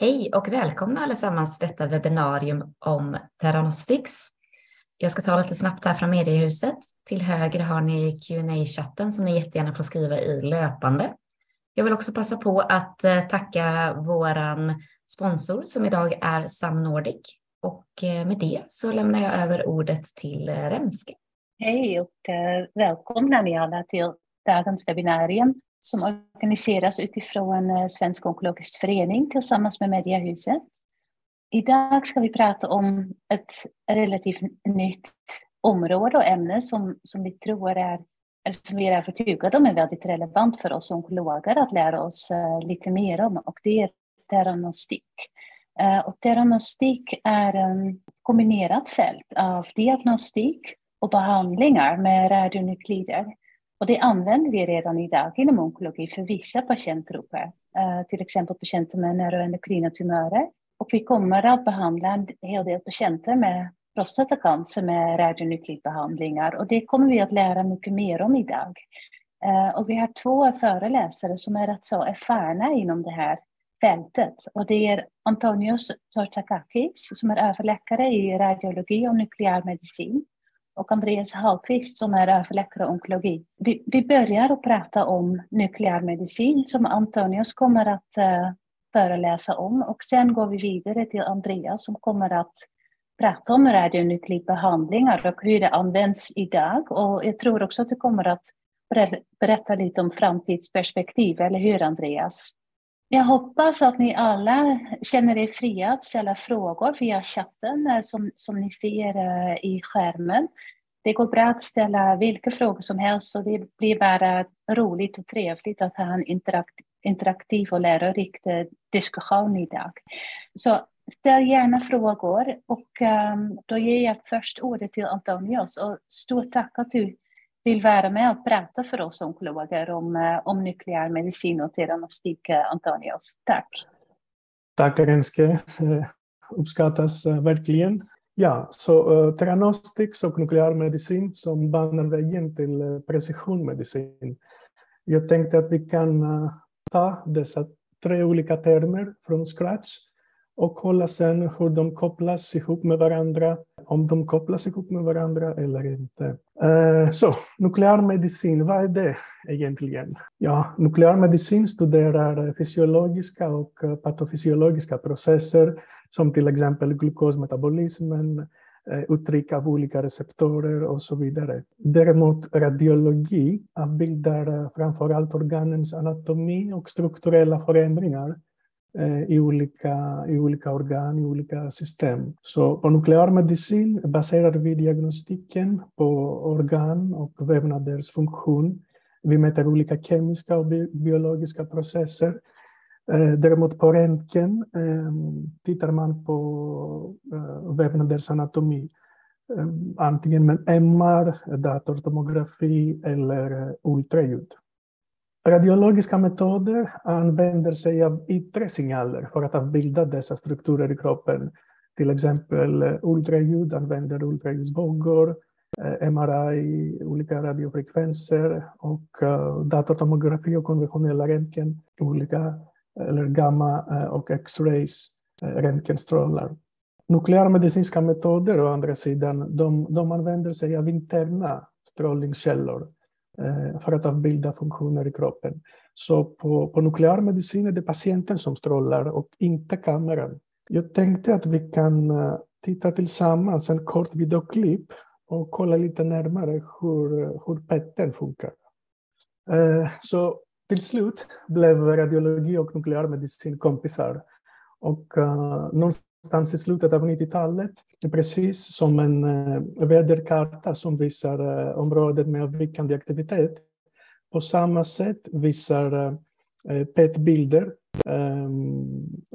Hej och välkomna allesammans till detta webbinarium om Theranostics. Jag ska ta lite snabbt här från mediehuset. Till höger har ni qa chatten som ni jättegärna får skriva i löpande. Jag vill också passa på att eh, tacka våran sponsor som idag är Sam Nordic. Och eh, med det så lämnar jag över ordet till eh, Remske. Hej och välkomna ni alla till dagens webbinarium som organiseras utifrån eh, Svensk onkologisk förening tillsammans med Mediahuset. Idag ska vi prata om ett relativt nytt område och ämne som, som vi tror är, eller som vi är övertygade om är väldigt relevant för oss onkologer att lära oss eh, lite mer om och det är teranostik. Eh, och teranostik är ehm, ett kombinerat fält av diagnostik och behandlingar med radionuklider. Och det använder vi redan idag inom onkologi för vissa patientgrupper, eh, till exempel patienter med neuroendokrina tumörer. Och vi kommer att behandla en hel del patienter med prostatacancer med radionuklidbehandlingar och det kommer vi att lära mycket mer om idag. Eh, och vi har två föreläsare som är rätt så erfarna inom det här fältet och det är Antonios Tsortakakis som är överläkare i radiologi och nukleärmedicin och Andreas Hallqvist som är överläkare i onkologi. Vi, vi börjar att prata om nukleärmedicin som Antonius kommer att uh, föreläsa om och sen går vi vidare till Andreas som kommer att prata om radionuklidbehandlingar och hur det används idag och jag tror också att du kommer att berätta lite om framtidsperspektiv, eller hur Andreas? Jag hoppas att ni alla känner er fria att ställa frågor via chatten som, som ni ser eh, i skärmen. Det går bra att ställa vilka frågor som helst och det blir bara roligt och trevligt att ha en interakt, interaktiv och lärorik eh, diskussion idag. Så ställ gärna frågor och um, då ger jag först ordet till Antonios och stort tack att du vill vara med och prata för oss onkologer om, eh, om nukleär medicin och teranostik, eh, Antonios. Tack. Tack Renske, eh, uppskattas verkligen. Ja, så uh, teranostik och nukleärmedicin som banar vägen till precisionmedicin. Jag tänkte att vi kan uh, ta dessa tre olika termer från scratch och kolla sen hur de kopplas ihop med varandra, om de kopplas ihop med varandra eller inte. Uh, så, nukleärmedicin, vad är det egentligen? Ja, nukleärmedicin studerar fysiologiska och eh, patofysiologiska processer som till exempel glukosmetabolismen, eh, uttryck av olika receptorer och så vidare. Däremot radiologi avbildar framför allt organens anatomi och strukturella förändringar Eh, i olika, i olika organ, i olika system. Så på nukleärmedicin baserar vi diagnostiken på organ och vävnaders funktion. Vi mäter olika kemiska och biologiska processer. Eh, däremot på röntgen eh, tittar man på vävnaders anatomi. Antingen med MR, datortomografi eller ultraljud. Radiologiska metoder använder sig av yttre signaler för att avbilda dessa strukturer i kroppen. Till exempel eh, ultraljud använder ultraljudsvågor, eh, MRI, olika radiofrekvenser och eh, datortomografi och konventionella röntgen, olika eller gamma och X-rays, röntgenstrålar. Nukleärmedicinska metoder å andra sidan, de, de använder sig av interna strålningskällor Eh, för att avbilda funktioner i kroppen. Så på, på nukleärmedicin är det patienten som strålar och inte kameran. Jag tänkte att vi kan eh, titta tillsammans en kort videoklipp och kolla lite närmare hur, hur petten funkar. Eh, så till slut blev radiologi och nukleärmedicin kompisar. Och uh, någonstans i slutet av 90-talet, precis som en eh, väderkarta som visar eh, området med avvikande aktivitet, på samma sätt visar eh, eh PET-bilder eh,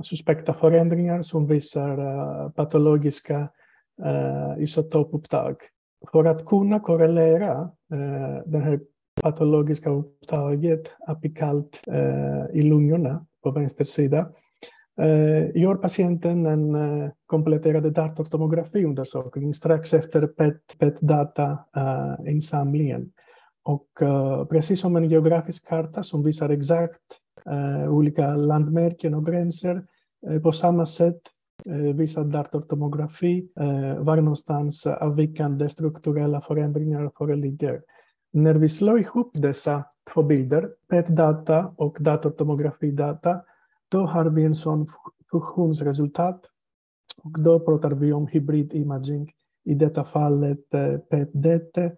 suspekta förändringar som visar eh, patologiska eh, isotopupptag. För att kunna korrelera det här patologiska upptaget apikalt i lungorna på vänster sida Eh, gör patienten en eh, kompletterad datortomografiundersökning strax efter PET-datainsamlingen. PET eh, och eh, precis som en geografisk karta som visar exakt olika landmärken och gränser På samma sätt visar datortomografi var någonstans avvikande strukturella förändringar föreligger. När vi slår ihop dessa två bilder, PET-data och datortomografidata, då har vi en sån funktionsresultat. Och då pratar vi om hybridimaging, i detta fallet eh, PET-DT.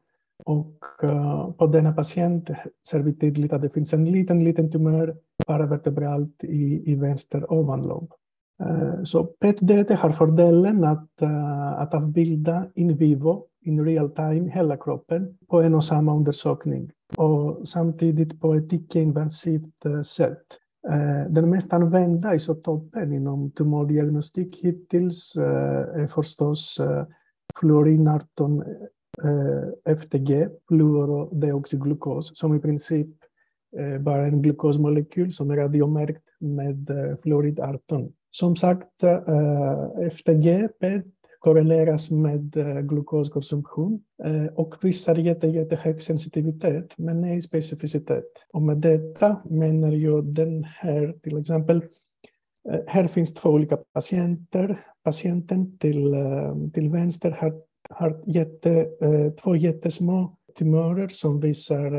Och eh, på denna patient ser vi tydligt att det finns en liten, liten tumör paravertebralt i, i vänster ovanlob. Eh, så PET-DT har fördelen att, att avbilda in vivo, in real time, hela kroppen på en och samma undersökning och samtidigt på ett icke-invasivt sätt. Eh, den mest använda isotopen inom tumordiagnostik hittills eh, är förstås eh, fluorin 18 FTG, fluorodeoxyglukos, som i princip bara är en glukosmolekyl som är radiomärkt med fluorid 18. Som sagt, FTG, PET, korreleras med eh, glukoskonsumtion eh, och visar jätte, jättehög sensitivitet, men ej specificitet. Och med detta menar jag den här, till exempel, eh, här finns två olika patienter. Patienten till, till vänster har, har jätte, två jättesmå tumörer som visar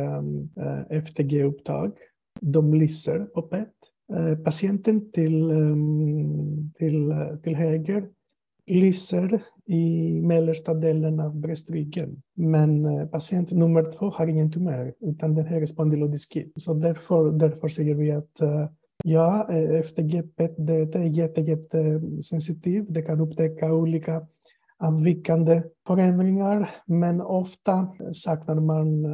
FTG-upptag. De lyser på PET. Patienten till, till, till höger lyser i mellersta delen av bröstryggen. Men eh, patient nummer två har ingen tumör, utan den här är spondylodiskit. Så därför, därför säger vi att eh, ja, eh, FTG PET det är jätte. Det kan upptäcka olika avvikande förändringar, men ofta saknar man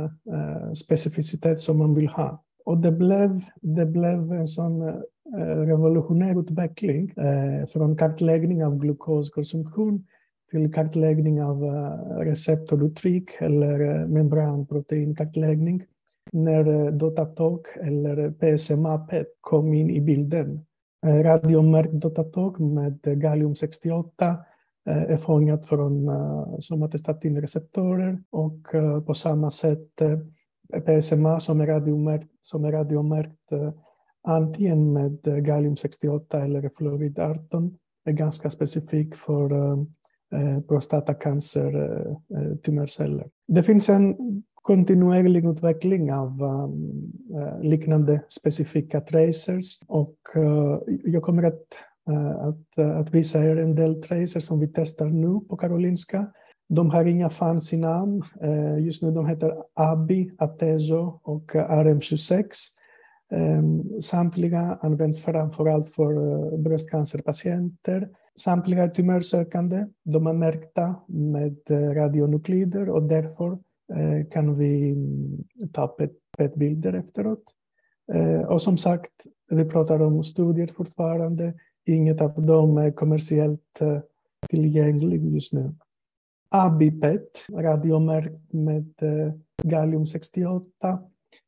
specificitet som man vill ha. Och det blev, det blev en sån Eh, revolutionär utveckling eh, från kartläggning av glukoskonsumtion till kartläggning av eh, receptoruttryck eller membranproteinkartläggning när Datatalk eller PSMA-PET kom in i bilden. Radiomärkt Datatalk med gallium-68 är fångat från somatostatinreceptorer och på samma sätt PSMA som är radiomärkt, som är radiomärkt antingen med eh, gallium-68 eller fluorid 18 är ganska specifik för eh, eh, prostatacancer tumörceller. Det finns en kontinuerlig utveckling av ehm, liknande specifika tracers och jag kommer att, att, att visa er en del tracers som vi testar nu på Karolinska. De har inga fancy namn. Just nu de heter ABI, ATESO och RM26. Ehm, samtliga används framförallt för eh, bröstcancerpatienter. Samtliga är tumörsökande. De är märkta med eh, radionuklider och därför eh, kan vi mm, ta PET-bilder efteråt. Och som sagt, vi pratar om studier fortfarande. Inget av dem är kommersiellt tillgängligt just nu. ABIPET, radiomärkt med gallium-68,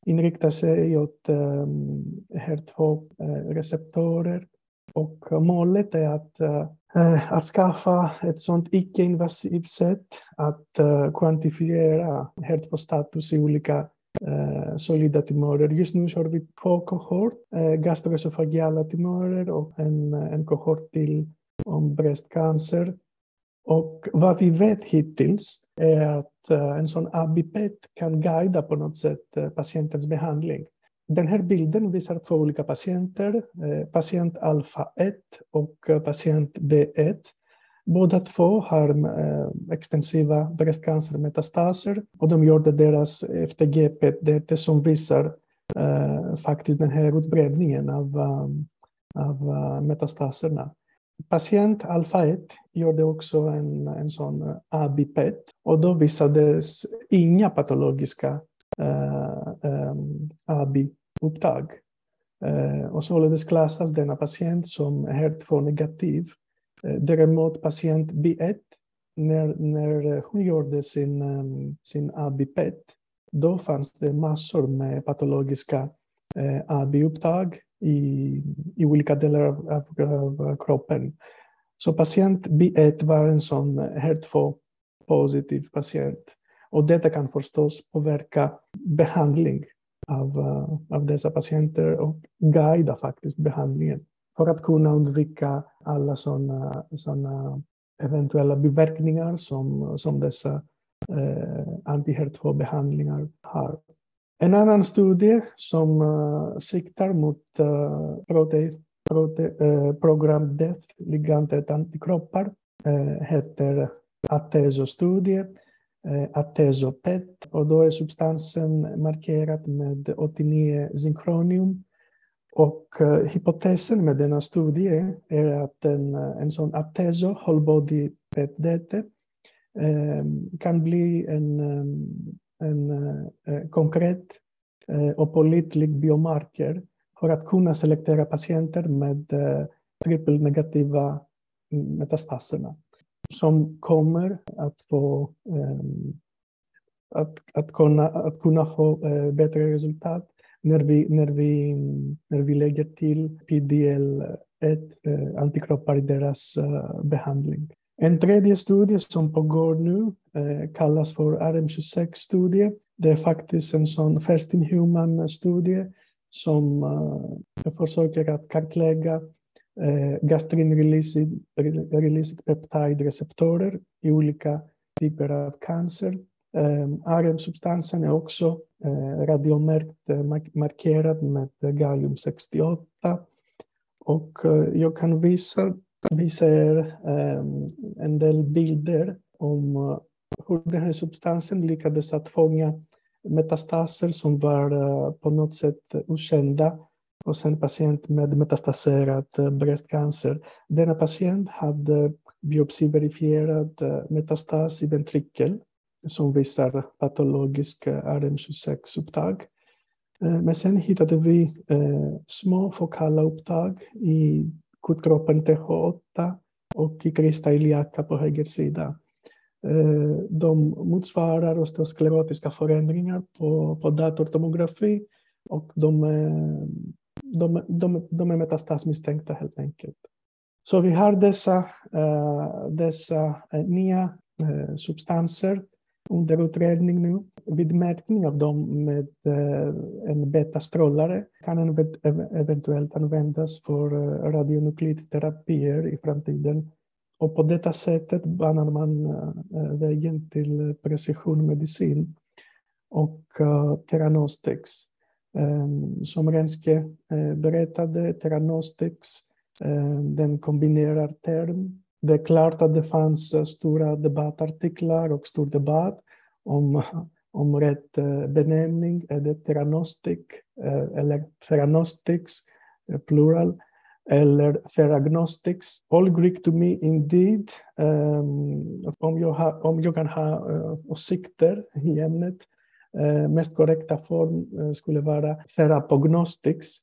inriktar sig åt ehm, HER2-receptorer och målet är att, eh, att skaffa ett sådant icke-invasivt sätt att eh, kvantifiera HER2-status i olika eh, solida tumörer. Just nu kör vi två kohort, gastroesofagiala tumörer och en, en kohort till om bröstcancer. Och vad vi vet hittills är att eh, en sån ABIPET kan guida på något sätt eh, patientens behandling. Den här bilden visar två olika patienter, eh, patient alfa 1 och patient B1. Båda två har extensiva bröstcancermetastaser och de gjorde deras FTG-PET som visar faktiskt den här utbredningen av, av metastaserna. Patient alfa 1 gjorde också en, en sån eh, ABI-PET och då visades inga patologiska eh, eh, ABI-upptag. Och således klassas denna patient som HER2-negativ. Däremot patient B1, när, när hon gjorde sin, sin ABI-PET, då fanns det massor med patologiska ABI-upptag i, i olika delar av, av, av kroppen. Så patient B1 var en sån HER2-positiv patient. Och detta kan förstås påverka behandling av, eh, av dessa patienter och guida faktiskt behandlingen. för att kunna undvika alla sådana såna eventuella biverkningar som, som dessa eh, anti-HER2-behandlingar har. En annan studie som uh, siktar mot uh, prote, prote, uh, program DEath, ligandet antikroppar, uh, heter Atezo-studie, uh, Atezo-PET, och då är substansen markerad med 89 synkronium. Och uh, hypotesen med denna studie är att en, en sån Atezo, whole body PET-DT, kan bli en en eh, eh, konkret eh, och pålitlig biomarker för att kunna selektera patienter med trippelnegativa mm, metastaserna som kommer att få ehm, att, att, kunna, att kunna få bättre resultat när vi, när vi, när vi lägger till PDL-1 antikroppar i deras behandling. En tredje studie som pågår nu eh, kallas för RM26-studie. Det är faktiskt en sån first in human-studie som eh, försöker att kartlägga eh, gastrin-releasing peptide-receptorer i olika typer av cancer. Eh, RM-substansen är också eh, radiomärkt eh, markerad med gallium-68 och eh, jag kan visa vi ser ehm, en del bilder om eh, hur den här substansen lyckades att fånga metastaser som var eh, på något sätt okända hos en patient med metastaserad eh, bröstcancer. Denna patient hade biopsiverifierad eh, metastas i ventrikel som visar patologisk eh, RM26-upptag. Men sen hittade vi små fokala upptag i kutkroppen TH8 och i krista iliaka på höger sida. Eh, de motsvarar osteosklerotiska förändringar på, på datortomografi och de är, de, de, de är metastasmisstänkta helt enkelt. Så vi har dessa, eh, dessa nya substanser under utredning nu. Vid mätning av dem med eh, en betastrålare kan den eventuellt användas för eh, radionuklidterapier i framtiden. Och på detta sättet banar man eh, vägen till precisionmedicin och Theranostics. Ehm, som Renske berättade, Theranostics den kombinerar term det är klart att det fanns eh, stora debattartiklar och stor debatt om, om rätt eh, benämning. Är det theranostic eh, eller theranostics, plural, eller theragnostics. All Greek to me indeed. Um, om, jag ha, om jag kan ha uh, åsikter i ämnet. Uh, mest korrekta form uh, skulle vara therapognostics.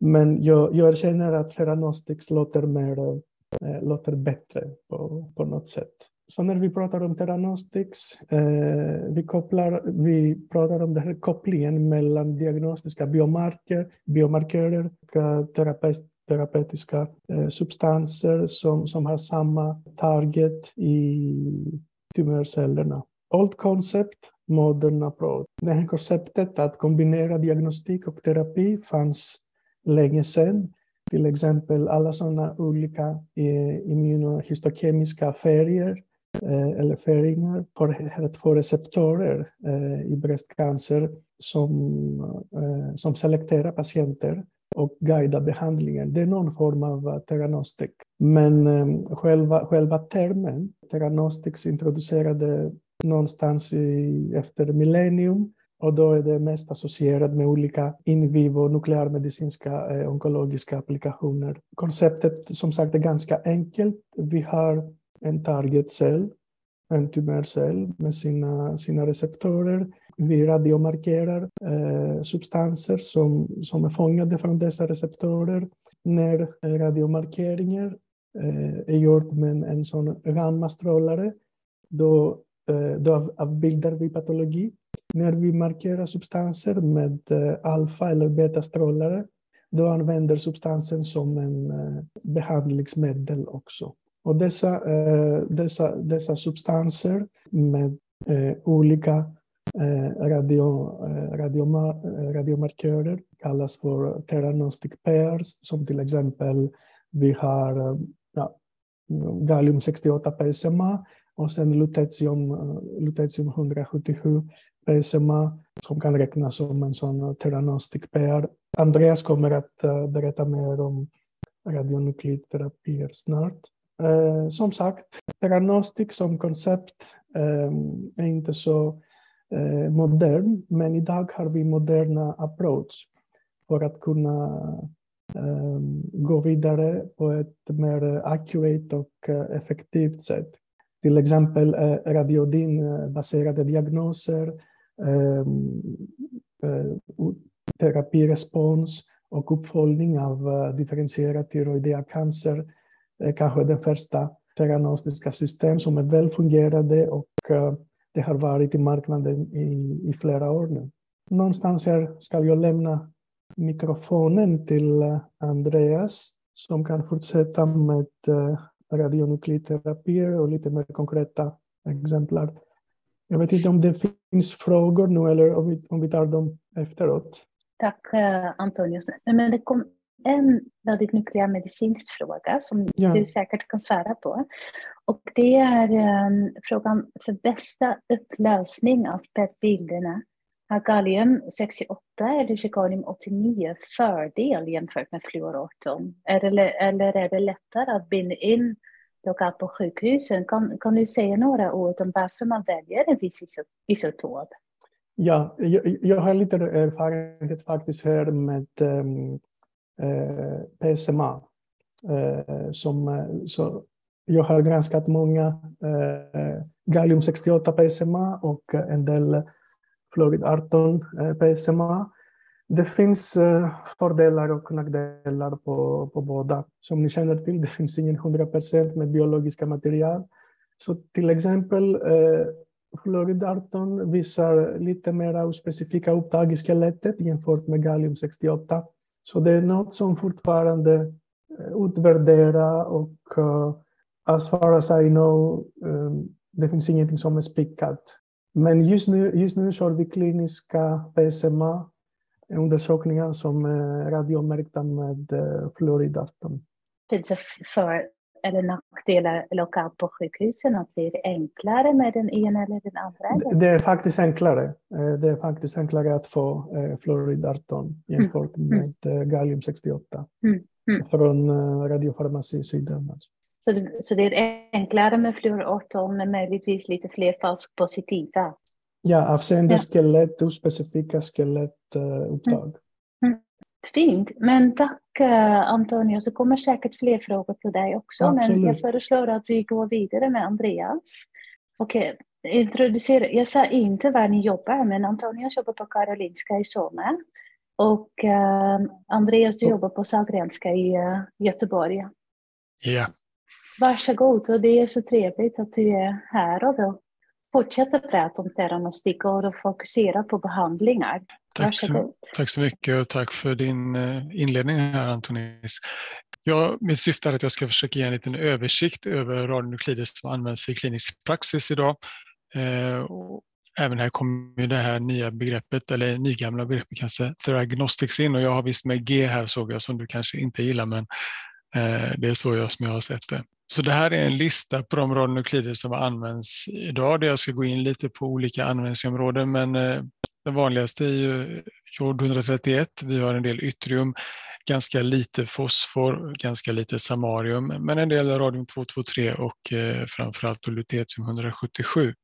Men jag, jag erkänner att theranostics låter mer eh, låter bättre på, på något sätt. Så när vi pratar om Theranostics, eh, vi, kopplar, vi pratar om den här kopplingen mellan diagnostiska biomarker, biomarkörer och eh, terapeut, terapeutiska eh, substanser som, som har samma target i tumörcellerna. Old concept, modern approach. Det här konceptet att kombinera diagnostik och terapi fanns länge sedan. Till exempel alla sådana olika eh, immunohistokemiska färger eh, eller färgningar för HER2-receptorer eh, i bröstcancer som, eh, som selekterar patienter och guidar behandlingen. Det är någon form av eh, teranostik. Men eh, själva, själva termen theranostics introducerade någonstans i, efter millennium och då är det mest associerat med olika in vivo nukleärmedicinska eh, onkologiska applikationer. Konceptet som sagt är ganska enkelt. Vi har en targetcell, en tumörcell med sina, sina receptorer. Vi radiomarkerar eh, substanser som, som är fångade från dessa receptorer. När eh, radiomarkeringar eh, är gjord med en, en sån gammastrålare, då, eh, då avbildar vi patologi när vi markerar substanser med eh, alfa eller betastrålare, då använder substansen som en eh, behandlingsmedel också. Och dessa, eh, dessa, dessa substanser med olika radio, radio, radiomarkörer kallas för theranostic pairs, som till exempel Vi har ja, gallium 68 PSMA och sen lutetium, lutetium 177 PSMA som kan räknas som en sån teranostic PR. Andreas kommer att eh, berätta mer om radionuklidterapier snart. Eh, som sagt, Theranostic som koncept eh, är inte så eh, modern, men idag har vi moderna approach för att kunna eh, gå vidare på ett mer accurate och eh, effektivt sätt. Till exempel eh, radiodinbaserade diagnoser, Ehm, eh, terapirespons och uppföljning av eh, differentierad tyroidea cancer kanske den första diagnostiska system som är välfungerande och eh, det har varit i marknaden i, i flera år nu. Någonstans här ska jag lämna mikrofonen till Andreas som kan fortsätta med radionuklidterapier och lite mer konkreta exemplar. Jag vet inte om det finns frågor nu eller om vi, om vi tar dem efteråt. Tack Antonius. Men det kom en väldigt nukleärmedicinsk fråga som ja. du säkert kan svara på. Och det är um, frågan för bästa upplösning av PET-bilderna. Har gallium 68 eller zirconium 89 fördel jämfört med fluor-18? Eller, eller är det lättare att binda in lokalt på sjukhusen? Kan, kan du säga några ord om varför man väljer en viss isotop? Ja, jag, jag har lite erfarenhet faktiskt här med um, Eh, PSMA. Eh, som, eh, så jag har granskat många eh, gallium 68 PSMA och en del fluorid 18 eh, PSMA. Det finns eh, fördelar och nackdelar på, på båda. Som ni känner till, det finns ingen 100 procent med biologiska material. Så till exempel eh, fluorid 18 visar lite mer specifika upptag i skelettet jämfört med gallium 68. Så det är något som fortfarande eh, utvärderar och uh, as far as I know, um, det finns ingenting som är spikat. Men just nu, just nu kör vi kliniska PSMA undersökningar som är radiomärkta med uh, fluoridatum. Finns det för eller nackdelar lokalt på sjukhusen? Att det är enklare med den ena eller den andra? Det är faktiskt enklare. Eh, det är faktiskt enklare att få eh, fluorid 18 jämfört mm. med mm. gallium 68 mm. Mm. från radiofarmacisidan. Alltså. Så det, så det är enklare med fluor 18 men möjligtvis lite fler falskt positiva? Ja, avseende ja. skelett, ospecifika skelettupptag. Mm. Fint, men tack Eh, Antonio, så kommer säkert fler frågor till dig också. Absolut. Men jag föreslår att vi går vidare med Andreas. Okej, introducera. Jag sa inte var ni jobbar, men Antonio jobbar på Karolinska i Solna. Och uh, Andreas, du jobbar på Sahlgrenska i uh, Göteborg. Ja. Varsågod, och det är så trevligt att du är här och vill fortsätta prata om teranostik och fokusera på behandlingar. Tack så, tack så mycket och tack för din eh, inledning här Antonis. Ja, mitt syfte är att jag ska försöka ge en liten översikt över radionuklider som används i klinisk praxis idag. Eh, även här kommer det här nya begreppet, eller nygamla begreppet kanske, Theragnostics in och jag har visst med G här såg jag som du kanske inte gillar men Eh, det är så jag som jag har sett det. Så det här är en lista på de radionuklider som används idag där jag ska gå in lite på olika användningsområden men eh, den vanligaste är ju jord 131. Vi har en del yttrium, ganska lite fosfor, ganska lite samarium, men en del radium 223 och eh, framförallt lutetium 177.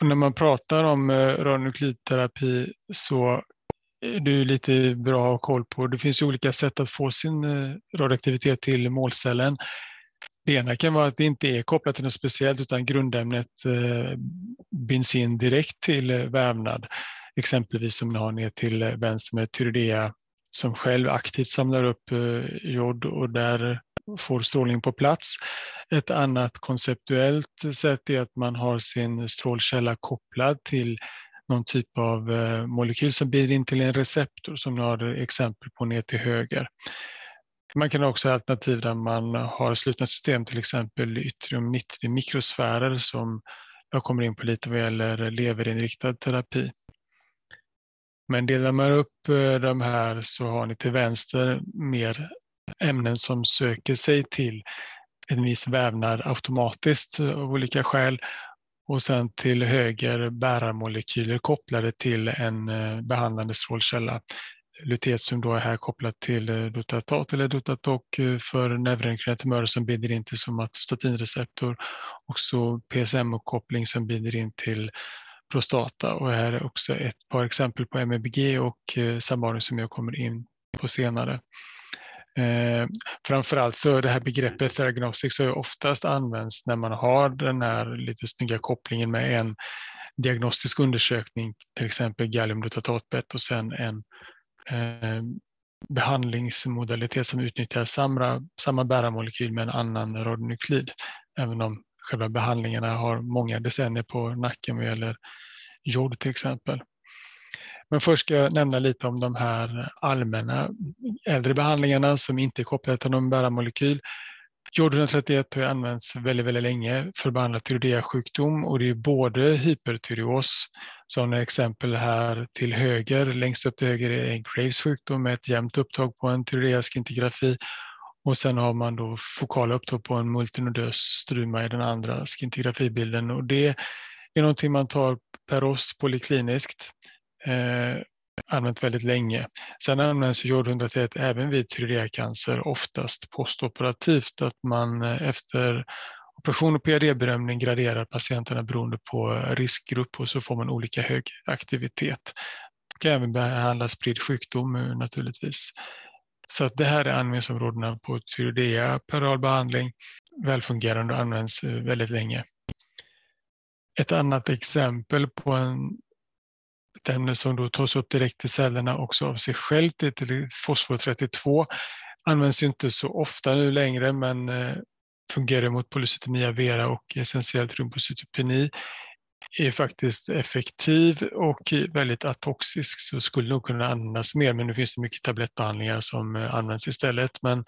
Och när man pratar om radionuklidterapi så du är lite bra att ha koll på. Det finns ju olika sätt att få sin eh, radioaktivitet till målcellen. Det ena kan vara att det inte är kopplat till något speciellt utan grundämnet eh, binds in direkt till eh, vävnad exempelvis som ni har ner till vänster med Tyridea som själv aktivt samlar upp jod och där får strålning på plats. Ett annat konceptuellt sätt är att man har sin strålkälla kopplad till någon typ av eh, molekyl som binder in till en receptor som ni har exempel på ner till höger. Man kan också ha alternativ där man har slutna system, till exempel yttrium nittri mikrosfärer som jag kommer in på lite vad gäller leverinriktad terapi. Men delar man upp eh, de här så har ni till vänster mer ämnen som söker sig till en viss vävnad automatiskt av olika skäl och sen till höger bärarmolekyler kopplade till en eh, behandlande strålkälla. Lutetium då är här kopplat till eh, Dutatat eller dutatoc eh, för neuroendokrina tumörer som binder in till somatostatinreceptor och så PSM-uppkoppling som binder in till prostata och här är också ett par exempel på MEBG och Samarium som jag kommer in på senare. Eh, framförallt så det här begreppet diagnostics har oftast använts när man har den här lite snygga kopplingen med en diagnostisk undersökning, till exempel galliumglutatatbett och sen en eh, behandlingsmodalitet som utnyttjar samma, samma bärarmolekyl med en annan radionuklid. Även om själva behandlingarna har många decennier på nacken vad gäller jod till exempel. Men först ska jag nämna lite om de här allmänna äldre behandlingarna som inte är kopplade till någon bärarmolekyl. Jod 131 har använts väldigt, väldigt länge för att behandla tyreoidsjukdom och det är både hypertyreos, som exempel här till höger, längst upp till höger är det Graves sjukdom med ett jämnt upptag på en tyreoskintigrafi och sen har man då fokala upptag på en multinodös struma i den andra skintigrafibilden. Och det är någonting man tar per oss polikliniskt eh, använt väldigt länge. Sen används jod 131 även vid tyreacancer, oftast postoperativt, att man eh, efter operation och PAD-bedömning graderar patienterna beroende på riskgrupp och så får man olika hög aktivitet. Det kan även behandla spridd sjukdom eh, naturligtvis. Så att det här är användningsområdena på tyreoidea, peral behandling, välfungerande och används eh, väldigt länge. Ett annat exempel på en ett ämne som då tas upp direkt i cellerna också av sig självt, det är fosfor 32. Används inte så ofta nu längre men eh, fungerar mot polycytemia vera och essentiellt rumpocytopeni är faktiskt effektiv och väldigt atoxisk så skulle nog kunna användas mer men nu finns det mycket tablettbehandlingar som eh, används istället. Men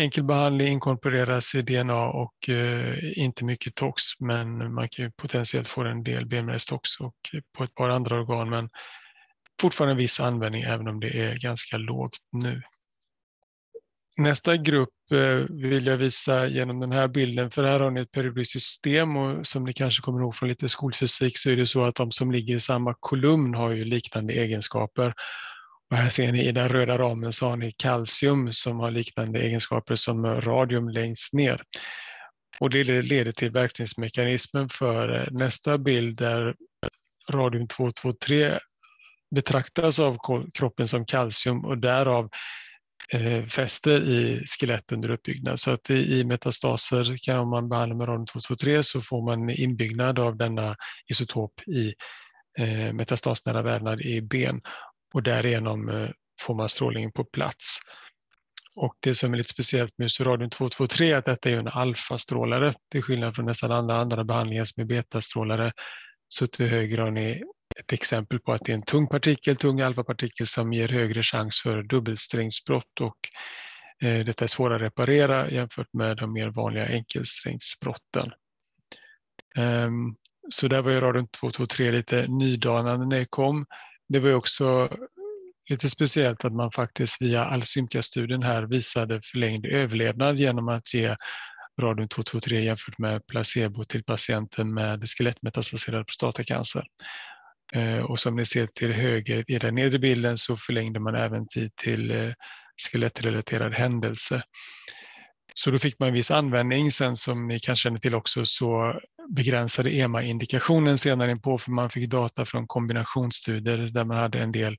enkel behandling inkorporeras i DNA och eh, inte mycket tox, men man kan ju potentiellt få en del benmärgstox och på ett par andra organ, men fortfarande en viss användning även om det är ganska lågt nu. Nästa grupp eh, vill jag visa genom den här bilden, för här har ni ett periodiskt system och som ni kanske kommer ihåg från lite skolfysik så är det så att de som ligger i samma kolumn har ju liknande egenskaper och här ser ni i den röda ramen så har ni kalcium som har liknande egenskaper som radium längst ner. Och det leder till verkningsmekanismen för eh, nästa bild där radium 223 betraktas av kroppen som kalcium och därav eh, fäster i skelett under uppbyggnad. Så att i metastaser kan man behandla med radium 223 så får man inbyggnad av denna isotop i eh, metastasnära vävnad i ben och därigenom eh, får man strålningen på plats. Och det som är lite speciellt med radium 223 är att detta är en alfastrålare till skillnad från nästan alla andra behandlingar som är betastrålare. Så till höger har ni ett exempel på att det är en tung partikel, tung alfapartikel som ger högre chans för dubbelsträngsbrott och eh, detta är svårare att reparera jämfört med de mer vanliga enkelsträngsbrotten. Ehm, så där var ju radion 223 lite nydanande när det kom. Det var också lite speciellt att man faktiskt via Alsymka-studien här visade förlängd överlevnad genom att ge radium 223 jämfört med placebo till patienten med skelettmetastaserad prostatacancer. Eh, och som ni ser till höger i den nedre bilden så förlängde man även tid till eh, skelettrelaterad händelse. Så då fick man en viss användning. Sen som ni kanske känner till också så begränsade EMA-indikationen senare på för man fick data från kombinationsstudier där man hade en del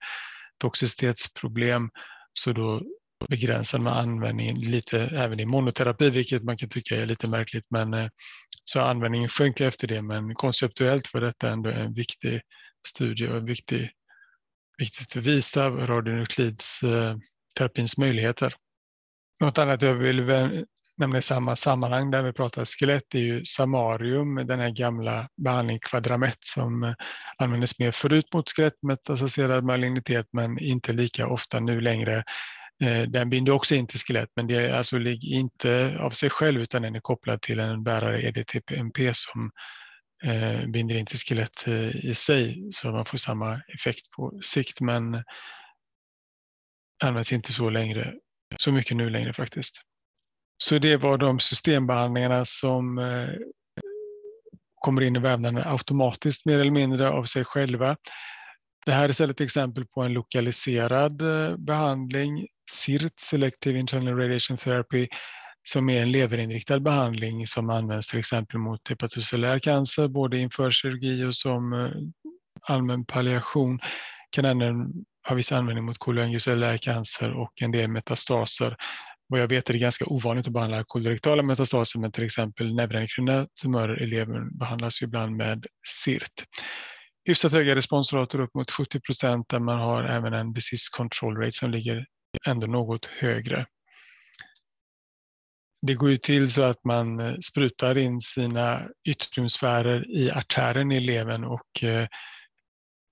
toxicitetsproblem. Så då begränsade man användningen lite även i monoterapi, vilket man kan tycka är lite märkligt. Men eh, så användningen sjönk efter det, men konceptuellt var detta ändå en viktig studie och viktig, viktigt att visa radionuklidsterapins eh, möjligheter. Något annat jag vill nämna i samma sammanhang där vi pratar skelett är ju samarium, den här gamla behandlingen kvadramett som eh, användes mer förut mot skelettmetastaserad malignitet men inte lika ofta nu längre. Eh, den binder också in till skelett men det är alltså inte av sig själv utan den är kopplad till en bärare EDTMP som eh, binder in till skelett i sig så man får samma effekt på sikt men används inte så längre så mycket nu längre faktiskt. Så det var de systembehandlingarna som eh, kommer in i vävnaden automatiskt mer eller mindre av sig själva. Det här är istället ett exempel på en lokaliserad eh, behandling, CIRT, Selective Internal Radiation Therapy, som är en leverinriktad behandling som används till exempel mot hepatocellär cancer, både inför kirurgi och som eh, allmän palliation. Kan även har viss användning mot koloangiocellär cancer och en del metastaser. Vad jag vet är det ganska ovanligt att behandla kolorektala metastaser, men till exempel neuroendokrina tumörer i levern behandlas ju ibland med CIRT. Hyfsat höga responsrater upp mot 70 procent där man har även en disease control rate som ligger ändå något högre. Det går ju till så att man eh, sprutar in sina yttrumsfärer i artären i levern och eh,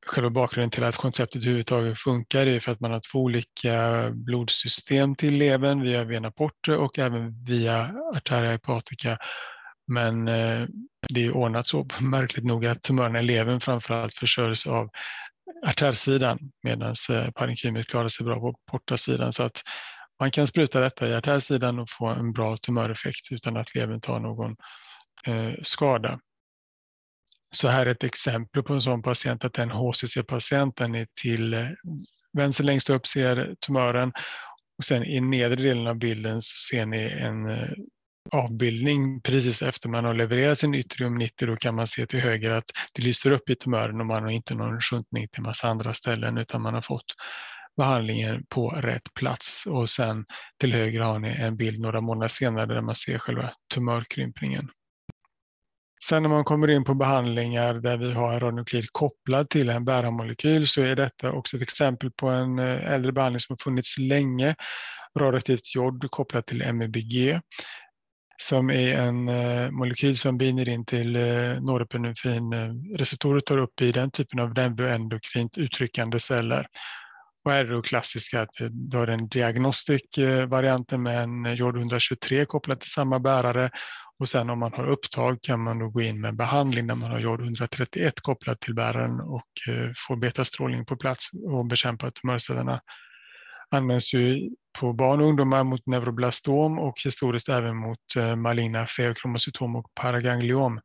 själva bakgrunden till att konceptet överhuvudtaget funkar är för att man har två olika blodsystem till levern via vena porte och även via arteria hepatica. Men eh, det är ordnat så märkligt nog att tumörerna i levern framförallt försörjs av artärsidan medan eh, parenkymet klarar sig bra på portasidan. Så att man kan spruta detta i artärsidan och få en bra tumöreffekt utan att levern tar någon eh, skada. Så här är ett exempel på en sån patient, att den HCC-patienten är till eh, vänster längst upp ser tumören och sen i nedre delen av bilden så ser ni en eh, avbildning precis efter man har levererat sin yttrium 90 då kan man se till höger att det lyser upp i tumören och man har inte någon sjunkning till massa andra ställen utan man har fått behandlingen på rätt plats och sen till höger har ni en bild några månader senare där man ser själva tumörkrympningen. Sen när man kommer in på behandlingar där vi har en radionuklid kopplad till en bärarmolekyl så är detta också ett exempel på en eh, äldre behandling som har funnits länge. Radioaktivt jod kopplat till MEBG som är en eh, molekyl som binder in till eh, norepinefrinreceptorer eh, och tar upp i den typen av neuroendokrint uttryckande celler. Och här är det klassiska att du har den diagnostik-varianten eh, med en jod 123 kopplat till samma bärare och sen om man har upptag kan man då gå in med behandling där man har jod 131 kopplat till bäraren och eh, får betastrålning på plats och bekämpa tumörcellerna. Används ju på barn och ungdomar mot neuroblastom och historiskt även mot eh, maligna feokromocytom och paragangliom.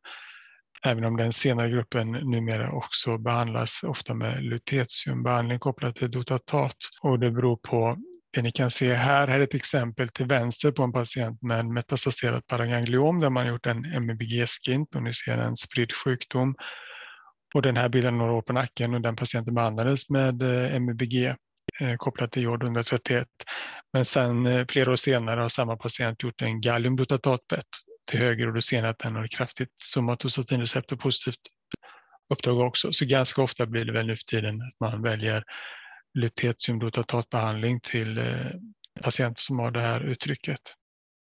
Även om den senare gruppen numera också behandlas ofta med lutetiumbehandling kopplat till dotatat. Och det beror på det ni kan se här, här är ett exempel till vänster på en patient med en metastaserat paragangliom där man gjort en MBG-skint och ni ser en spridd sjukdom. Och den här bilden några år på nacken och den patienten behandlades med eh, MBG eh, kopplat till jod 131. Men sen flera år senare har samma patient gjort en galliumglutatat-PET till höger och då ser ni att den har kraftigt somatostatinreceptor positivt uppdrag också. Så ganska ofta blir det väl nu för tiden att man väljer lutetiumdotatatbehandling till eh, patienter som har det här uttrycket.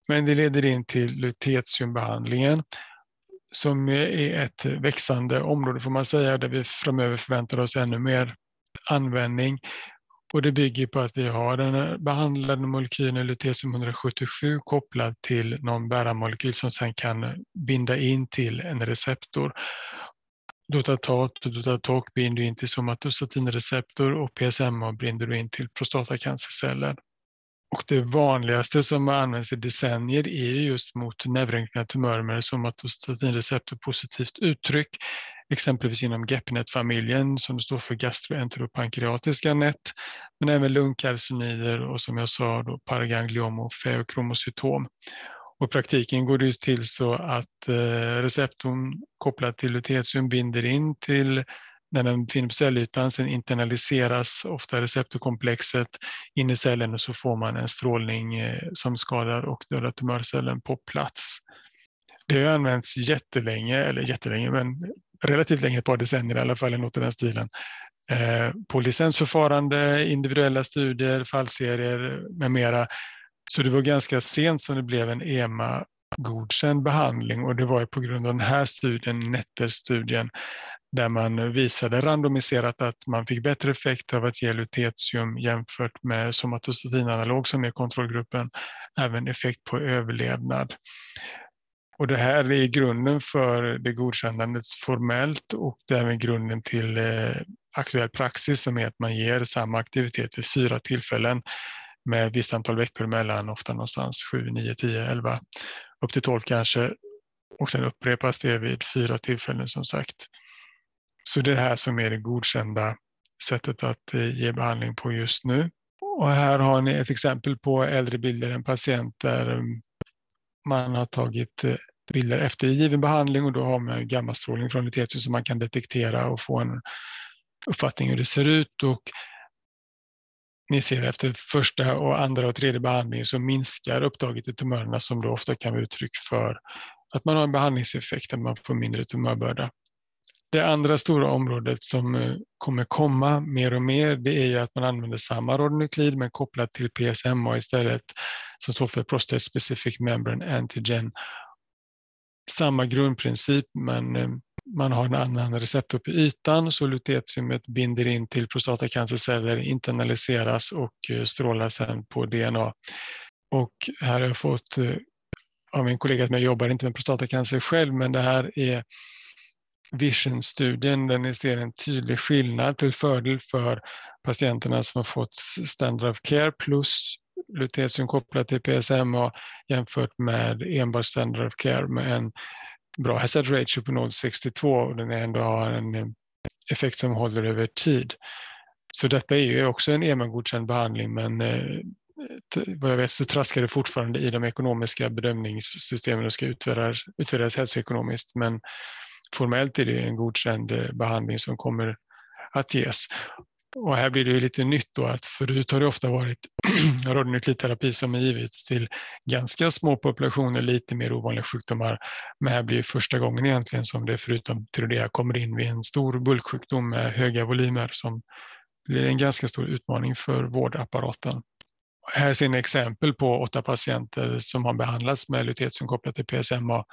Men det leder in till lutetiumbehandlingen som är ett växande område får man säga, där vi framöver förväntar oss ännu mer användning. Och det bygger på att vi har den behandlade molekylen lutetium 177 kopplad till någon bärarmolekyl som sen kan binda in till en receptor. Dotatat och Dotatok binder in till somatostatinreceptor och PSMA binder du in till prostatacancerceller. Och det vanligaste som har använts i decennier är just mot neuroendokrina tumörer med somatostatinreceptor positivt uttryck, exempelvis inom GEP-NET-familjen som står för gastroenteropankreatiska nät, men även lungkarcinoider och som jag sa då paragangliom och feokromocytom. Och I praktiken går det till så att eh, receptorn kopplad till lutetium binder in till när den finner på cellytan, sen internaliseras ofta receptorkomplexet in i cellen och så får man en strålning eh, som skadar och dödar tumörcellen på plats. Det har använts jättelänge, eller jättelänge, men relativt länge, ett par decennier i alla fall, något i den stilen. Eh, på licensförfarande, individuella studier, fallserier med mera. Så det var ganska sent som det blev en EMA godkänd behandling och det var på grund av den här studien, Netter-studien, där man visade randomiserat att man fick bättre effekt av att ge lutetium jämfört med somatostatinanalog som är kontrollgruppen, även effekt på överlevnad. Och det här är grunden för det godkännandet formellt och det är även grunden till eh, aktuell praxis som är att man ger samma aktivitet vid fyra tillfällen med ett visst antal veckor emellan, ofta någonstans 7, 9, 10, 11, upp till 12 kanske. Och sen upprepas det vid fyra tillfällen som sagt. Så det är det här som är det godkända sättet att eh, ge behandling på just nu. Och här har ni ett exempel på äldre bilder, en patient där man har tagit eh, bilder efter given behandling och då har man gammastrålning från lutetium som man kan detektera och få en uppfattning hur det ser ut. Och ni ser efter första, och andra och tredje behandling så minskar upptaget i tumörerna som då ofta kan vara uttryck för att man har en behandlingseffekt, att man får mindre tumörbörda. Det andra stora området som eh, kommer komma mer och mer det är ju att man använder samma radionuklid men kopplat till PSMA istället som står för Prostate Specific Membrane Antigen. Samma grundprincip men eh, man har en annan receptor på ytan så lutetiumet binder in till prostatacancerceller, internaliseras och eh, strålar sedan på DNA. Och här har jag fått eh, av min kollega att jag jobbar inte med prostatacancer själv men det här är Vision-studien där ni ser en tydlig skillnad till fördel för patienterna som har fått standard of care plus lutetium kopplat till PSMA jämfört med enbart standard of care med en bra hazard ratio på 0,62 och den ändå har en eh, effekt som håller över tid. Så detta är ju också en EMA-godkänd behandling men eh, vad jag vet så traskar det fortfarande i de ekonomiska bedömningssystemen och ska utvärderas, utvärderas hälsoekonomiskt. Men formellt är det en godkänd eh, behandling som kommer att ges. Och här blir det lite nytt då att förut har det ofta varit radionuklidterapi som har givits till ganska små populationer, lite mer ovanliga sjukdomar. Men här blir det första gången egentligen som det förutom Tyrodea kommer in vid en stor bulksjukdom med höga volymer som blir en ganska stor utmaning för vårdapparaten. Här ser ni exempel på åtta patienter som har behandlats med lutetium kopplat till PSMA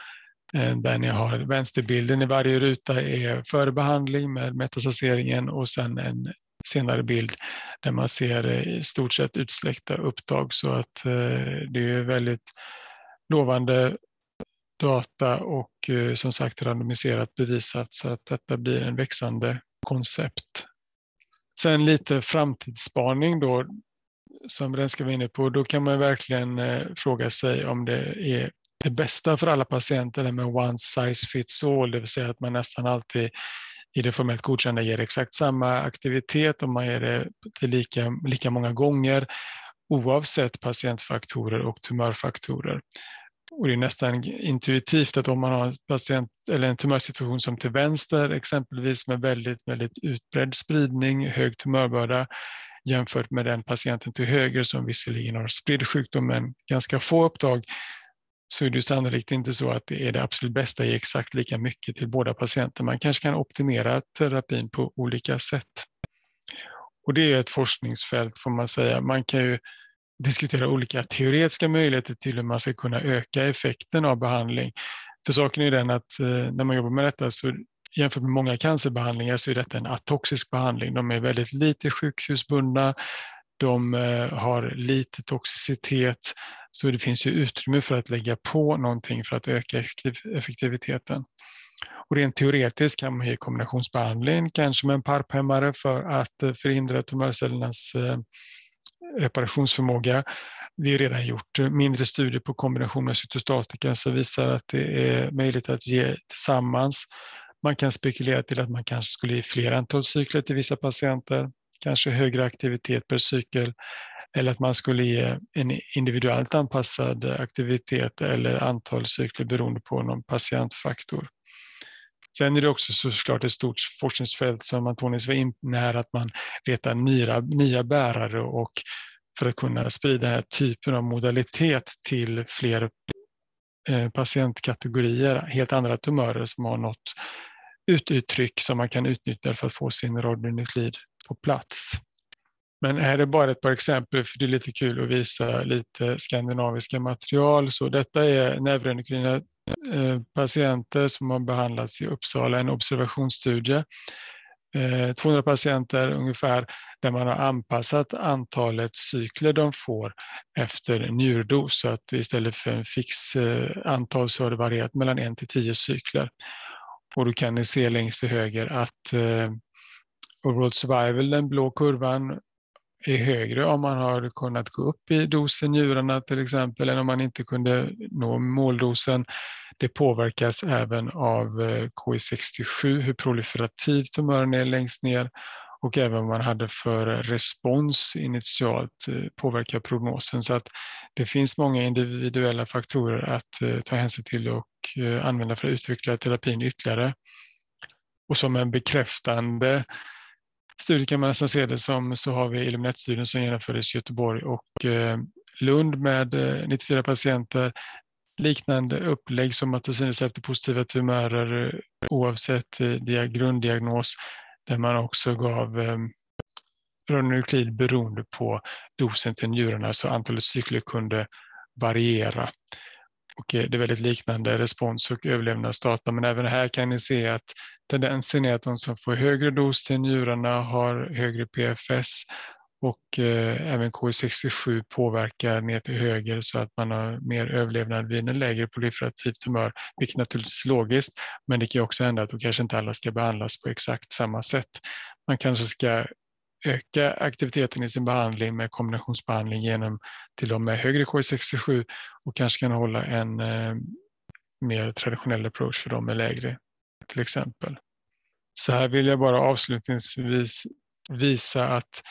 eh, där ni har vänsterbilden i varje ruta är före behandling med metastaseringen och sen en senare bild där man ser eh, i stort sett utsläckta upptag så att eh, det är väldigt lovande data och eh, som sagt randomiserat bevisat så att detta blir en växande koncept. Sen lite framtidsspaning då som Renska var inne på. Då kan man verkligen fråga sig om det är det bästa för alla patienter med one size fits all, det vill säga att man nästan alltid i det formellt godkända ger exakt samma aktivitet och man ger det till lika, lika många gånger oavsett patientfaktorer och tumörfaktorer. Och det är nästan intuitivt att om man har en, patient, eller en tumörsituation som till vänster exempelvis med väldigt, väldigt utbredd spridning, hög tumörbörda jämfört med den patienten till höger som visserligen har spridd sjukdom men ganska få upptag så är det sannolikt inte så att det är det absolut bästa i exakt lika mycket till båda patienter. Man kanske kan optimera terapin på olika sätt. Och det är ett forskningsfält får man säga. Man kan ju diskutera olika teoretiska möjligheter till hur man ska kunna öka effekten av behandling. För saken är den att eh, när man jobbar med detta så jämfört med många cancerbehandlingar så är detta en atoxisk behandling. De är väldigt lite sjukhusbundna, de eh, har lite toxicitet så det finns ju utrymme för att lägga på någonting för att öka effektiviteten. Och rent teoretiskt kan man ge kombinationsbehandling, kanske med en PARP-hämmare för att eh, förhindra tumörcellernas eh, reparationsförmåga. Det är redan gjort mindre studier på kombination med cytostatika som visar att det är möjligt att ge tillsammans. Man kan spekulera till att man kanske skulle ge fler antal cykler till vissa patienter kanske högre aktivitet per cykel eller att man skulle ge en individuellt anpassad aktivitet eller antal cykler beroende på någon patientfaktor. Sen är det också såklart ett stort forskningsfält som Antonis var inne här, att man letar nya, nya bärare och för att kunna sprida den här typen av modalitet till fler eh, patientkategorier, helt andra tumörer som har något uttryck som man kan utnyttja för att få sin radionuklid på plats. Men här är bara ett par exempel för det är lite kul att visa lite skandinaviska material. Så detta är neuroendokrina eh, patienter som har behandlats i Uppsala, en observationsstudie. Eh, 200 patienter ungefär där man har anpassat antalet cykler de får efter njurdos så att istället för en fix eh, antal så har det varierat mellan 1 till 10 cykler. Och då kan ni se längst till höger att Overall survival, den blå kurvan, är högre om man har kunnat gå upp i dosen njurarna till exempel, än om man inte kunde nå måldosen. Det påverkas även av eh, KI67, hur proliferativ tumören är längst ner och även vad man hade för respons initialt eh, påverkar prognosen. Så att det finns många individuella faktorer att eh, ta hänsyn till och använda för att utveckla terapin ytterligare. Och som en bekräftande studie kan man nästan se det som så har vi Illuminat-studien som genomfördes i Göteborg och eh, Lund med eh, 94 patienter. Liknande upplägg som att positiva tumörer eh, oavsett grunddiagnos där man också gav radionuklid beroende på dosen till njurarna så antalet cykler kunde variera. Och eh, det är väldigt liknande respons och överlevnadsdata. Men även här kan ni se att tendensen är att de som får högre dos till njurarna har högre PFS och eh, även KI67 påverkar ner till höger så att man har mer överlevnad vid en lägre proliferativ tumör, vilket naturligtvis är logiskt, men det kan också hända att då kanske inte alla ska behandlas på exakt samma sätt. Man kanske ska öka aktiviteten i sin behandling med kombinationsbehandling genom till och med högre KI67 och kanske kan hålla en eh, mer traditionell approach för dem med lägre till exempel. Så här vill jag bara avslutningsvis visa att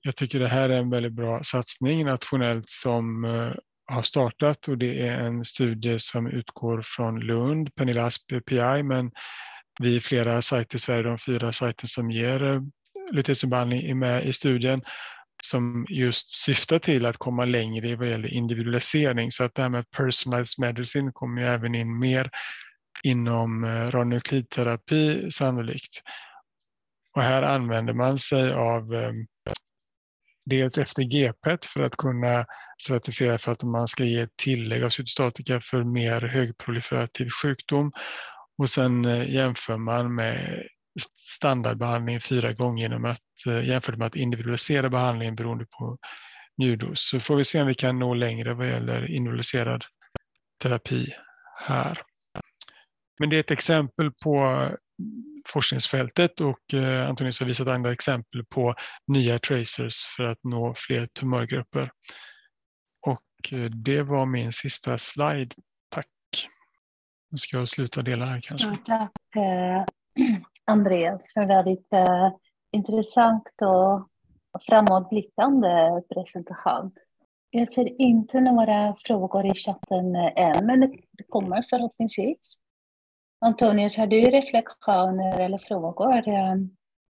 jag tycker det här är en väldigt bra satsning nationellt som eh, har startat och det är en studie som utgår från Lund, Pernilla Asp PI, men vi är flera sajter i Sverige, de fyra sajter som ger eh, lutetiumbehandling är med i studien som just syftar till att komma längre vad gäller individualisering. Så att det här med personalized medicine kommer ju även in mer inom eh, radionuklidterapi sannolikt. Och här använder man sig av eh, dels efter GPET för att kunna stratifiera för att man ska ge tillägg av cytostatika för mer högproliferativ sjukdom. Och sen eh, jämför man med standardbehandling fyra gånger genom att eh, jämfört med att individualisera behandlingen beroende på njurdos. Så får vi se om vi kan nå längre vad gäller individualiserad terapi här. Men det är ett exempel på eh, forskningsfältet och eh, Antonius har visat andra exempel på nya tracers för att nå fler tumörgrupper. Och det var min sista slide. Tack. Nu ska jag sluta dela här kanske. Tack Andreas för väldigt intressant och framåtblickande presentation. Jag ser inte några frågor i chatten än, men det kommer förhoppningsvis. Antonius, har du reflektioner eller frågor?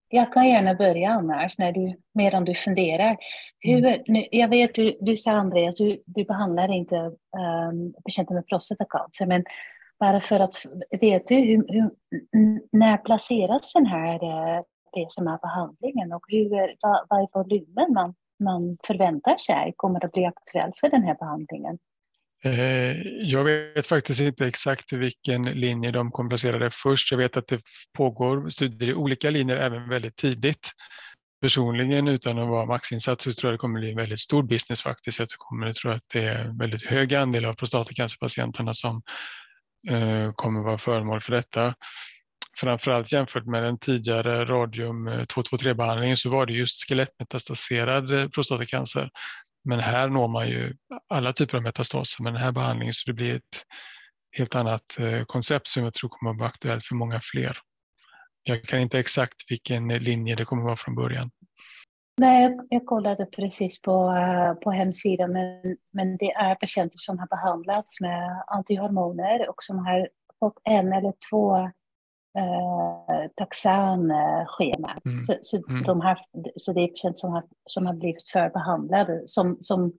Jag kan gärna börja annars, när du, medan du funderar. Hur, mm. nu, jag vet, du, du sa Andreas, du, du behandlar inte um, patienter med prostatacancer, men bara för att, vet du hur, hur, när placeras den här eh, det som är behandlingen och hur, vad, vad är volymen man, man förväntar sig kommer att bli aktuell för den här behandlingen? Eh, jag vet faktiskt inte exakt vilken linje de kommer placera det först. Jag vet att det pågår studier i olika linjer även väldigt tidigt. Personligen utan att vara maxinsatt så tror jag det kommer bli en väldigt stor business faktiskt. Jag tror, tror att det är en väldigt hög andel av prostatacancerpatienterna som Eh, kommer vara föremål för detta. Framförallt jämfört med den tidigare radium eh, 223-behandlingen så var det just skelettmetastaserad eh, prostatacancer men här når man ju alla typer av metastaser med den här behandlingen så det blir ett helt annat koncept som jag tror kommer att vara aktuellt för många fler. Jag kan inte exakt vilken linje det kommer att vara från början. Nej, jag, kollade precis på, uh, på hemsidan, men, men det är patienter som har behandlats med antihormoner och som har fått en eller två eh, taxanschema. Mm. Så, så, mm. de har, så det är patienter som har, som har blivit förbehandlade som, som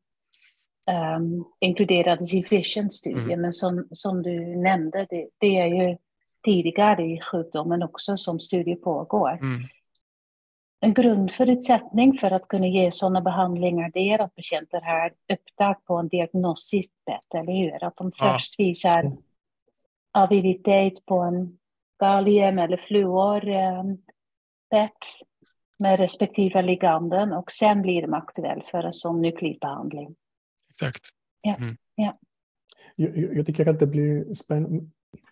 um, inkluderades i Vision-studien. Mm. Men som, som du nämnde, det, det, är ju tidigare i sjukdomen också som studie pågår. Mm. En grundförutsättning för att kunna ge sådana behandlingar det är att patienter har upptag på en diagnostisk sätt, eller hur? Att de först visar aviditet på en gallium eller fluor eh, med respektive liganden och sen blir de aktuella för en sån nuklidbehandling. Exakt. Ja. Mm. ja. Jag, jag, tycker att det blir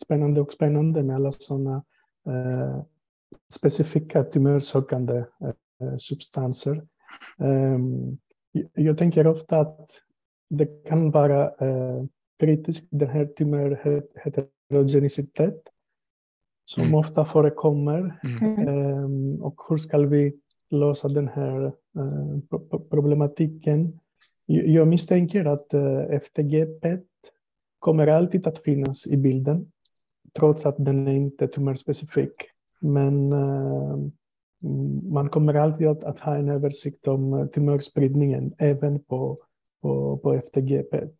spännande och spännande med alla sådana eh, specifika tumörsökande eh, substanser. Um, jag tänker ofta att det kan vara uh, kritiskt, den här tumörheterogenicitet som mm. ofta förekommer. Mm. Um, och hur ska vi lösa den här uh, problematiken? Jag misstänker att FTG-PET kommer alltid att finnas i bilden, trots att den är inte tumörspecifik. Men uh, man kommer alltid att, att, ha en översikt om tumörspridningen även på, på, på FTG-PET.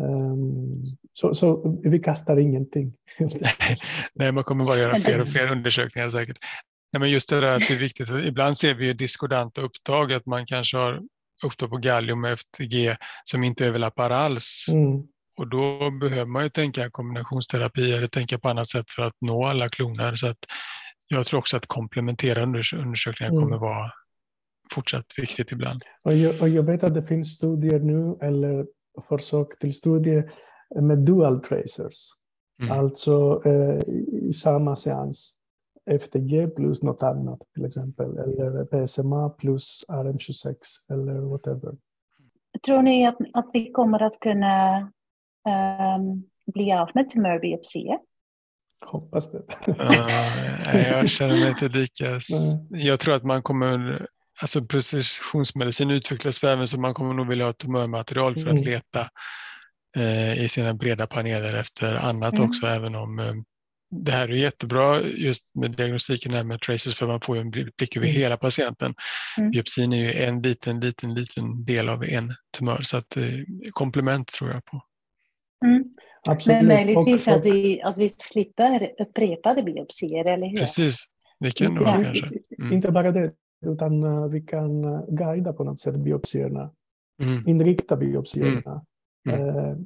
Um, så, så vi kastar ingenting. Nej, man kommer bara göra fler och fler undersökningar säkert. Nej, men just det där att det är viktigt, ibland ser vi diskodanta upptag, att man kanske har upptag på gallium och FTG som inte överlappar alls. Mm. Och då behöver man ju tänka kombinationsterapi eller tänka på annat sätt för att nå alla kloner. Så att jag tror också att komplementerande undersökningar mm. kommer vara fortsatt viktigt ibland. Och jag, och jag vet att det finns studier nu, eller försök till studier med dual tracers. Mm. Alltså eh, i samma seans. FTG plus något annat till exempel. Eller PSMA plus RM26 eller whatever. Tror ni att, att vi kommer att kunna bli av med tumörbiopsier? Hoppas det. uh, jag känner mig inte lika... jag tror att man kommer... Alltså precisionsmedicin utvecklas för även så man kommer nog vilja ha tumörmaterial för mm. att leta eh, i sina breda paneler efter annat mm. också, även om eh, det här är jättebra just med diagnostiken här med tracers för man får en blick över mm. hela patienten. Mm. Biopsin är ju en liten, liten, liten del av en tumör så att eh, komplement tror jag på. Mm. Absolut. Men möjligtvis att vi, att vi slipper upprepade biopsier, eller hur? Precis, det kan det vara kanske. Mm. Inte bara det, utan uh, vi kan uh, guida på något sätt biopsierna. Mm. Inrikta biopsierna. Mm. Uh,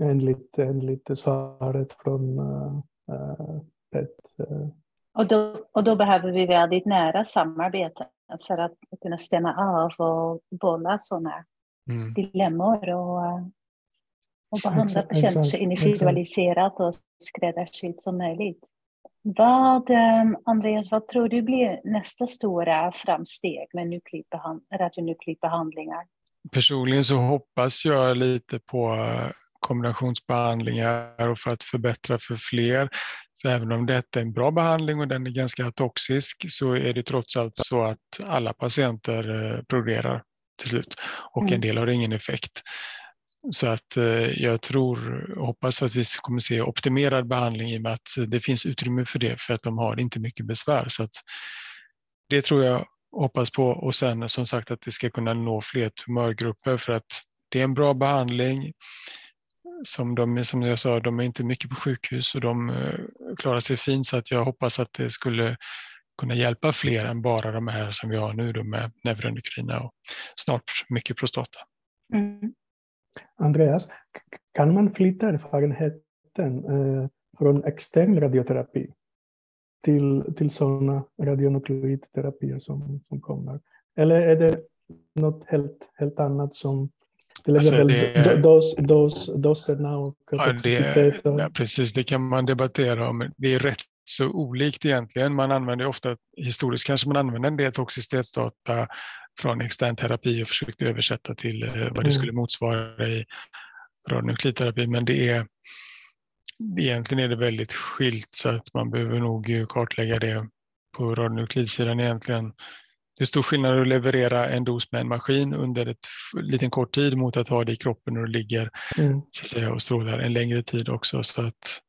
enligt, enligt svaret från uh, PET. Och, då, och då behöver vi väldigt nära samarbete för att kunna stämma av och bolla sådana mm. dilemmor och och behandla patienter så individualiserat och skräddarsytt som möjligt. Vad, ehm, Andreas, vad tror du blir nästa stora framsteg med radionuklidbehandlingar? Personligen så hoppas jag lite på kombinationsbehandlingar och för att förbättra för fler. För även om detta är en bra behandling och den är ganska toxisk så är det trots allt så att alla patienter eh, progrerar till slut och en mm. del har ingen effekt. Så att eh, jag tror och hoppas att vi kommer se optimerad behandling i och med att eh, det finns utrymme för det för att de har inte mycket besvär. Så att det tror jag hoppas på och sen som sagt att det ska kunna nå fler tumörgrupper för att det är en bra behandling. Som, de, som jag sa, de är inte mycket på sjukhus och de eh, klarar sig fint så att jag hoppas att det skulle kunna hjälpa fler än bara de här som vi har nu då med neuroendokrina och snart mycket prostata. Mm. Andreas, kan man flytta erfarenheten eh, från extern radioterapi till, till sådana radionukleidterapier som, som kommer? Eller är det något helt, helt annat som till alltså exempel dos, dos, doserna och ja, det, ja, precis, det kan man debattera om. Det är rätt så olikt egentligen. Man använder ofta, historiskt kanske man använder en del toxicitetsdata från extern terapi och försökt översätta till eh, vad det mm. skulle motsvara i radionuklidterapi. Men det är, egentligen är det väldigt skilt så att man behöver nog kartlägga det på radionuklidsidan egentligen. Det är stor skillnad att leverera en dos med en maskin under ett liten kort tid mot att ha det i kroppen och det ligger mm. så att säga, och strålar en längre tid också. Så att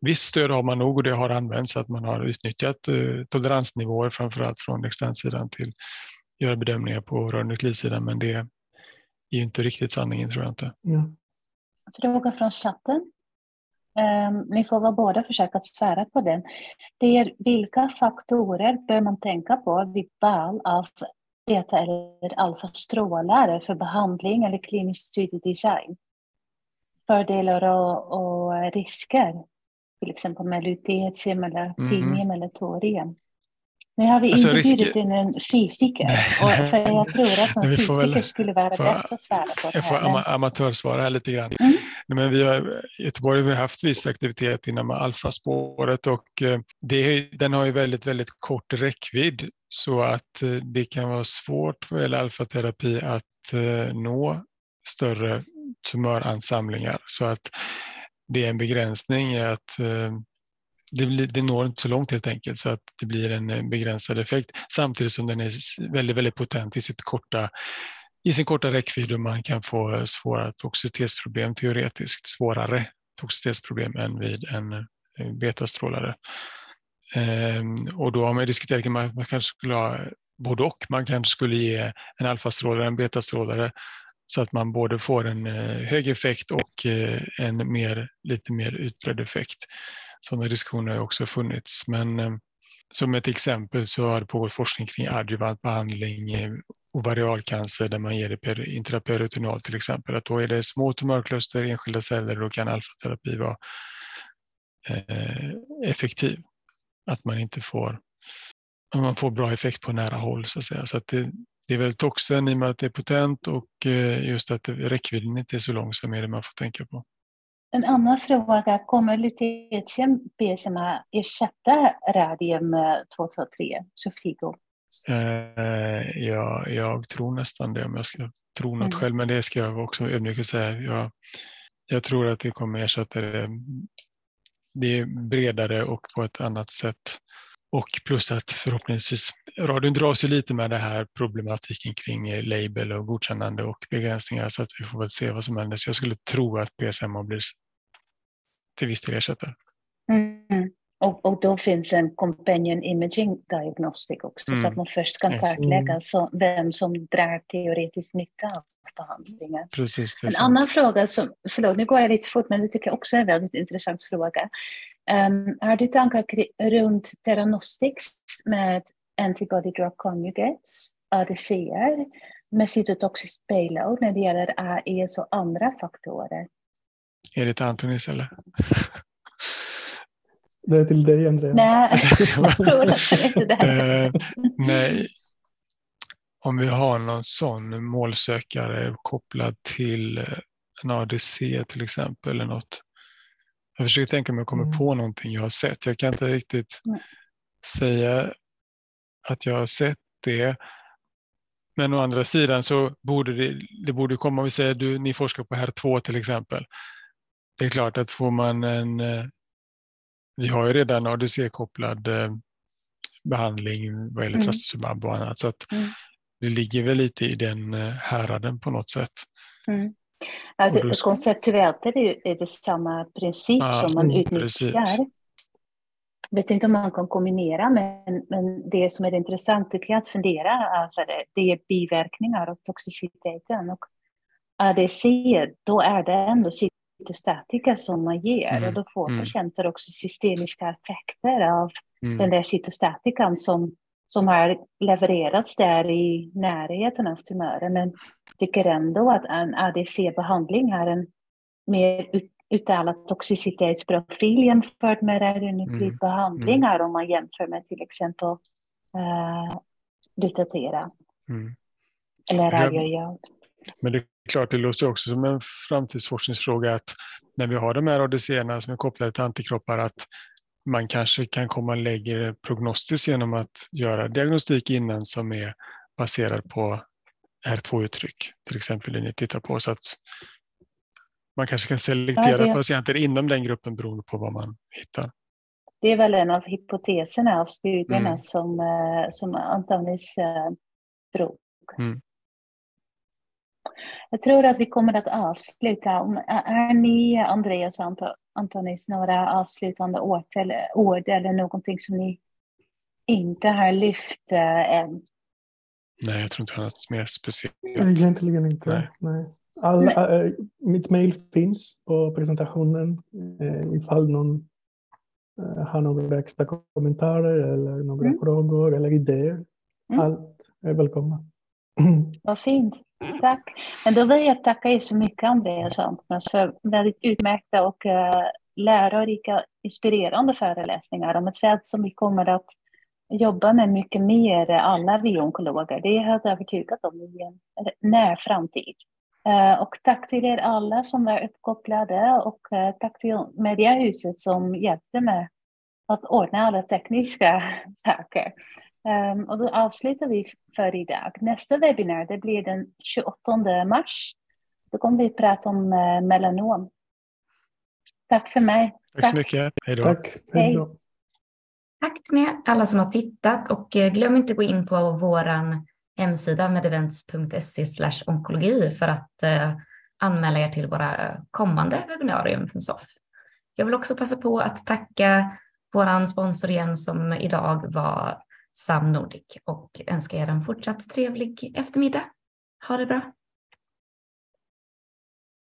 Visst stöd har man nog och det har använts att man har utnyttjat eh, toleransnivåer framförallt från externsidan till göra bedömningar på rörnuklidsidan men det är ju inte riktigt sanningen tror jag inte. Ja. Fråga från chatten. Um, ni får vara båda försöka svära på den. Det är vilka faktorer bör man tänka på vid val av beta eller alfastrålare för behandling eller klinisk studiedesign? Fördelar och, och risker, till exempel med lutetium eller tinium mm. eller torium. Nu har vi alltså, inte bjudit in en fysiker. Och för jag tror att en fysiker väl, skulle vara bäst att svara på det Jag får am amatörsvara här lite grann. Mm. Men vi har, I Göteborg har vi haft viss aktivitet inom alfaspåret och eh, det, den har ju väldigt, väldigt kort räckvidd så att eh, det kan vara svårt vad gäller alfaterapi att nå större tumöransamlingar. Så att det är en begränsning i att det, blir, det når inte så långt helt enkelt så att det blir en eh, begränsad effekt samtidigt som den är väldigt, väldigt potent i sitt korta i sin korta räckvidd och man kan få svåra toxicitetsproblem, teoretiskt svårare toxicitetsproblem än vid en eh, betastrålare. Ehm, och då har man diskuterat att man, man kanske skulle ha både och. Man kanske skulle ge en alfastrålare och en betastrålare så att man både får en eh, hög effekt och en mer, lite mer utbredd effekt. Sådana diskussioner har också funnits. Men eh, som ett exempel så har det pågått forskning kring adjuvant behandling eh, ovarialcancer där man ger det intraperitonealt till exempel. Att då är det små tumörkluster, enskilda celler och då kan alfaterapi vara eh, effektiv. Att man inte får, man får bra effekt på nära håll så att säga. Så att det, det är väl toxen i och med att det är potent och eh, just att räckvidden inte är så lång som är det man får tänka på. En annan fråga, kommer lutetium PSMA ersätta radium 223, Sofigo? Eh, jag, jag, tror nästan det om jag ska tro något mm. själv, men det ska jag också ödmjuk säga. Jag, jag tror att det kommer ersätta det. Det är bredare och på ett annat sätt. Och plus att förhoppningsvis, radion dras ju lite med det här problematiken kring label och godkännande och begränsningar så att vi får väl se vad som händer. Så jag skulle tro att PSMA blir till viss del ersättare. Mm. Och, och då finns en companion imaging diagnostic också, mm. så att man först kan kartlägga mm. så, vem som drar teoretisk nytta av behandlingen. Precis, en sant. annan fråga, som, förlåt nu går jag lite fort, men det tycker jag också är en väldigt intressant fråga. Um, har du tankar runt Theranostics med antibody drug conjugates, ADCR, med cytotoxisk payload när det gäller AES och andra faktorer? Är det till Antonis eller? Det är till dig Andreas. Nej, jag tror inte det. Eh, nej, om vi har någon sån målsökare kopplad till en ADC till exempel eller något. Jag försöker tänka om jag kommer mm. på någonting jag har sett. Jag kan inte riktigt mm. säga att jag har sett det. Men å andra sidan så borde det, det borde komma, om vi säger du, ni forskar på HER2 till exempel. Det är klart att får man en eh, vi har ju redan ADC-kopplad eh, behandling vad gäller mm. trastuzumab och annat. Så att mm. det ligger väl lite i den eh, häraden på något sätt. Mm. Ja, det, ska... Konceptuellt är det, är det samma princip ja, som man utnyttjar. Jag vet inte om man kan kombinera, men, men det som är intressant tycker jag att fundera över det är biverkningar och toxiciteten. Och ADC, då är det ändå cytostatika som man ger mm. och då får mm. patienter också systemiska effekter av mm. den där cytostatikan som, som har levererats där i närheten av tumören. Men tycker ändå att en ADC-behandling har en mer ut, uttalad toxicitetsprofil jämfört med radionukleidbehandlingar mm. om man jämför med till exempel uh, Lutatera. Mm. Eller radiojod. Men det är klart, det låter också som en framtidsforskningsfråga att när vi har de här ADC som är kopplade till antikroppar att man kanske kan komma lägre prognostiskt genom att göra diagnostik innan som är baserad på R2-uttryck, till exempel det ni tittar på. Så att man kanske kan selektera ja, patienter inom den gruppen beroende på vad man hittar. Det är väl en av hypoteserna av studierna mm. som, eh, som Antonis eh, drog. Mm. Jag tror att vi kommer att avsluta. Är ni, Andreas och Antonis, några avslutande ord eller, ord eller någonting som ni inte har lyft äh, än? Nej, jag tror inte jag har något mer speciellt. Egentligen inte. Nej. Nej. All, äh, mitt mejl finns på presentationen äh, ifall någon äh, har några extra kommentarer eller några mm. frågor eller idéer. Mm. Allt är välkomna. Vad fint. Tack. Men då vill jag tacka er så mycket alltså, Andreas och för väldigt utmärkta och uh, lärorika, inspirerande föreläsningar om ett fält som vi kommer att jobba med mycket mer, alla vi onkologer. Det är jag helt övertygad om i en när framtid. Eh, och tack till er alla som var uppkopplade och eh, tack till Mediahuset som hjälpte mig att ordna alla tekniska saker. Um, och då avslutar vi för idag. Nästa webbinar det blir den 28 mars. Då kommer vi prata om uh, melanom. Tack för mig. Tack, Tack. så mycket. Hej då. Tack. Hej då. Tack till alla som har tittat och eh, glöm inte att gå in på vår hemsida medevents.se onkologi för att eh, anmäla er till våra kommande webbinarium från SOFF. Jag vill också passa på att tacka vår sponsor igen som idag var Sam Nordic och önskar er en fortsatt trevlig eftermiddag. Ha det bra!